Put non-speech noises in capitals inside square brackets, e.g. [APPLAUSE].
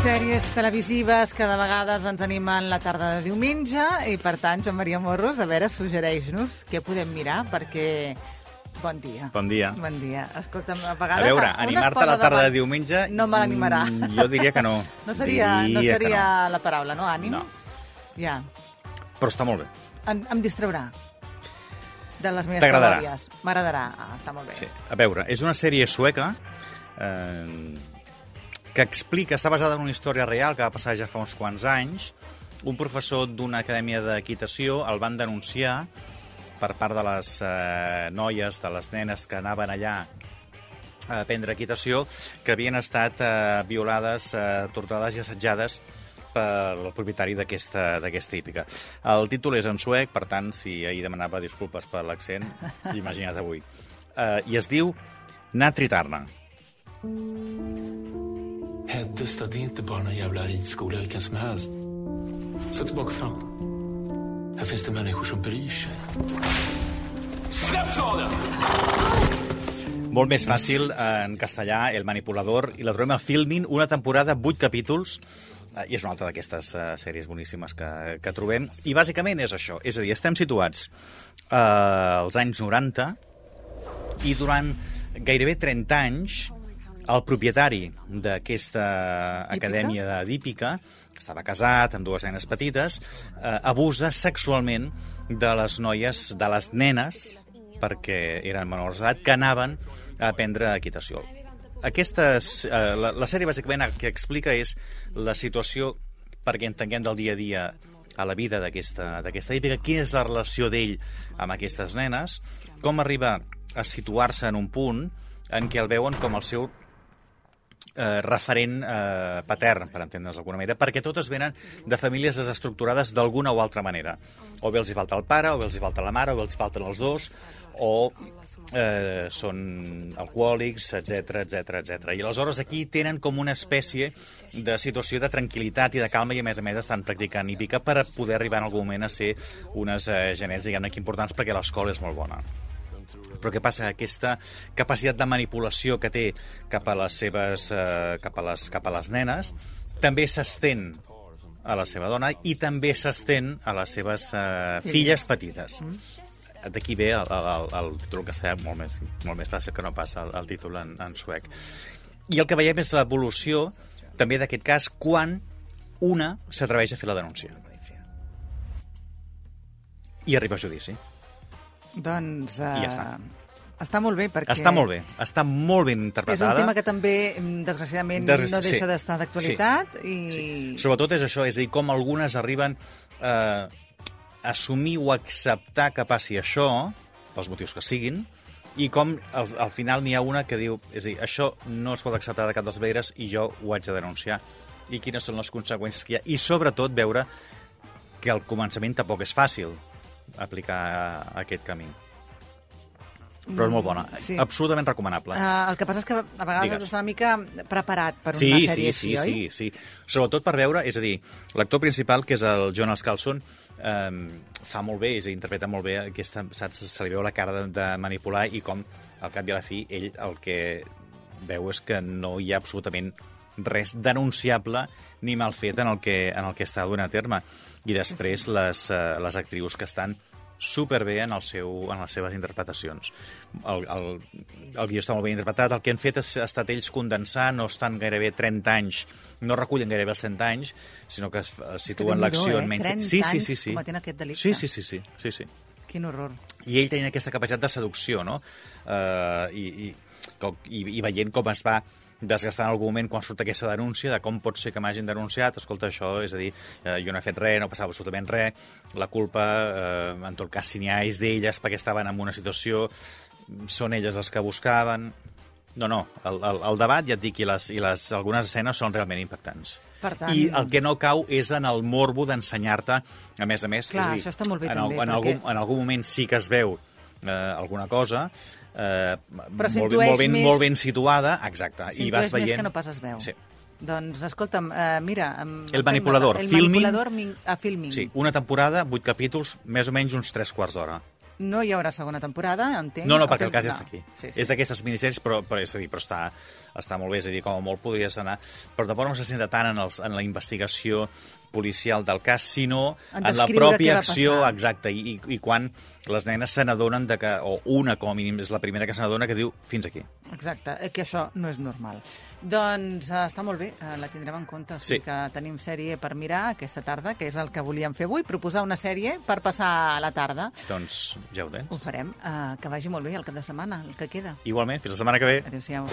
Sèries televisives que de vegades ens animen la tarda de diumenge i, per tant, Joan Maria Morros, a veure, suggereix-nos què podem mirar perquè... Bon dia. Bon dia. Bon dia. Escolta'm, a A vegades... veure, un es animar-te la tarda de davant- diumenge... No me l'animarà. mm, Jo diria que no. [LAUGHS] No seria, no Diria seria la paraula, no? Ànim? No. Ja. Però està molt bé. Em, em distraurà de les meves calòries. M'agradarà. Ah, està molt bé. Sí. A veure, és una sèrie sueca eh, que explica, està basada en una història real que va passar ja fa uns quants anys. Un professor d'una acadèmia d'equitació el van denunciar per part de les eh, noies, de les nenes que anaven allà a aprendre equitació, que havien estat eh, violades, eh, torturades i assetjades pel propietari d'aquesta hípica. El títol és en suec, per tant, si ahir demanava disculpes per l'accent, [LAUGHS] imagina't avui. Eh, I es diu Natritarna. Häddestad, det är inte bara någon jävla ridskola vilken som helst. Så tillbaka fram. Här finns det människor som bryr sig. Släpp sadeln! Molt més fàcil eh, en castellà, El manipulador, i la trobem a Filmin, una temporada, vuit capítols, eh, i és una altra d'aquestes eh, sèries boníssimes que, que trobem. I bàsicament és això, és a dir, estem situats eh, als anys 90 i durant gairebé 30 anys el propietari d'aquesta acadèmia d'hípica, que estava casat amb dues nenes petites, eh, abusa sexualment de les noies, de les nenes, perquè eren menors d'edat, que anaven a aprendre equitació. Aquestes, eh, la, la sèrie bàsicament el que explica és la situació perquè entenguem del dia a dia a la vida d'aquesta hípica, quina és la relació d'ell amb aquestes nenes, com arriba a situar-se en un punt en què el veuen com el seu eh, referent eh, patern, per entendre's d'alguna manera, perquè totes venen de famílies desestructurades d'alguna o altra manera. O bé els hi falta el pare, o bé els hi falta la mare, o bé els falten els dos, o eh, són alcohòlics, etc etc etc. I aleshores aquí tenen com una espècie de situació de tranquil·litat i de calma i a més a més estan practicant hípica per poder arribar en algun moment a ser unes eh, genets, diguem-ne, importants perquè l'escola és molt bona. Però què passa? Aquesta capacitat de manipulació que té cap a les seves, eh, cap, a les, cap a les nenes també s'estén a la seva dona i també s'estén a les seves eh, filles petites. D'aquí ve el, el, el, el títol que està molt més, molt més fàcil que no passa el, el títol en, en suec. I el que veiem és l'evolució també d'aquest cas quan una s'atreveix a fer la denúncia. I arriba a judici. Doncs... Uh, I ja està. Està molt bé perquè... Està molt bé, està molt ben És interpretada. un tema que també, mm, desgraciadament, Des- no deixa sí. d'estar d'actualitat Sí. i... Sí. Sobretot és això, és a dir, com algunes arriben eh, a assumir o acceptar que passi això, pels motius que siguin, i com al, al final n'hi ha una que diu, és a dir, això no es pot acceptar de cap dels veres i jo ho haig de denunciar. I quines són les conseqüències que hi ha. I sobretot veure que al començament tampoc és fàcil aplicar aquest camí. Però és molt bona. Mm, sí. Absolutament recomanable. Uh, el que passa és que a vegades Digues. has d'estar una mica preparat per Sí, una sí, sèrie sí, així, sí, oi? sí. Sobretot per veure, és a dir, l'actor principal, que és el Jonas Carlson, eh, fa molt bé, és a dir, interpreta molt bé aquesta, saps, se li veu la cara de, de manipular i com, al cap i a la fi, ell el que veu és que no hi ha absolutament res denunciable ni mal fet en el que, en el que està donant a terme. I després les, eh, les actrius que estan superbé en, el seu, en les seves interpretacions. El, el, el guió està molt ben interpretat. El que han fet és, ha estat ells condensar, no estan gairebé 30 anys, no recullen gairebé els 30 anys, sinó que es, es situen l'acció eh? en menys... 30 sí, sí, sí, sí. cometent aquest delicte. Sí, sí, sí, sí, sí, sí. Quin horror. I ell tenint aquesta capacitat de seducció, no? Uh, i, i, i, I veient com es va desgastant en algun moment quan surt aquesta denúncia de com pot ser que m'hagin denunciat, escolta, això, és a dir, eh, jo no he fet res, no passava absolutament res, la culpa, eh, en tot cas, si n'hi ha, és d'elles perquè estaven en una situació, són elles els que buscaven... No, no, el, el, el debat, ja et dic, i, les, i les, algunes escenes són realment impactants. Per tant- I el que no cau és en el morbo d'ensenyar-te, a més a més... Clar, és a dir, això està molt bé en, també, en, perquè- algun, en algun moment sí que es veu eh, alguna cosa, eh, molt, ben, molt, ben, més- molt ben situada, exacte, i vas veient... més que no pas es veu. Sí. Doncs, escolta'm, uh, mira... El manipulador, el filming. manipulador a filming. Sí, una temporada, vuit capítols, més o menys uns tres quarts d'hora. No hi haurà segona temporada, entenc? No, no, perquè el cas no. està aquí. Sí, És sí. d'aquestes minissèries, però, però, és a dir, però està, està molt bé, és a dir, com a molt podries anar... Però tampoc no se centra tant en, els, en la investigació policial del cas, sinó En en, la pròpia acció, passar. exacte, i, i, i quan les nenes se n'adonen de que, o una com a mínim és la primera que se n'adona que diu fins aquí. Exacte, eh, que això no és normal. Doncs uh, està molt bé, uh, la tindrem en compte. O sigui Sí. que tenim sèrie per mirar aquesta tarda, que és el que volíem fer avui, proposar una sèrie per passar la tarda. Doncs ja ho tens. Ho farem. Uh, que vagi molt bé el cap de setmana, el que queda. Igualment, fins la setmana que ve. Adéu-siau.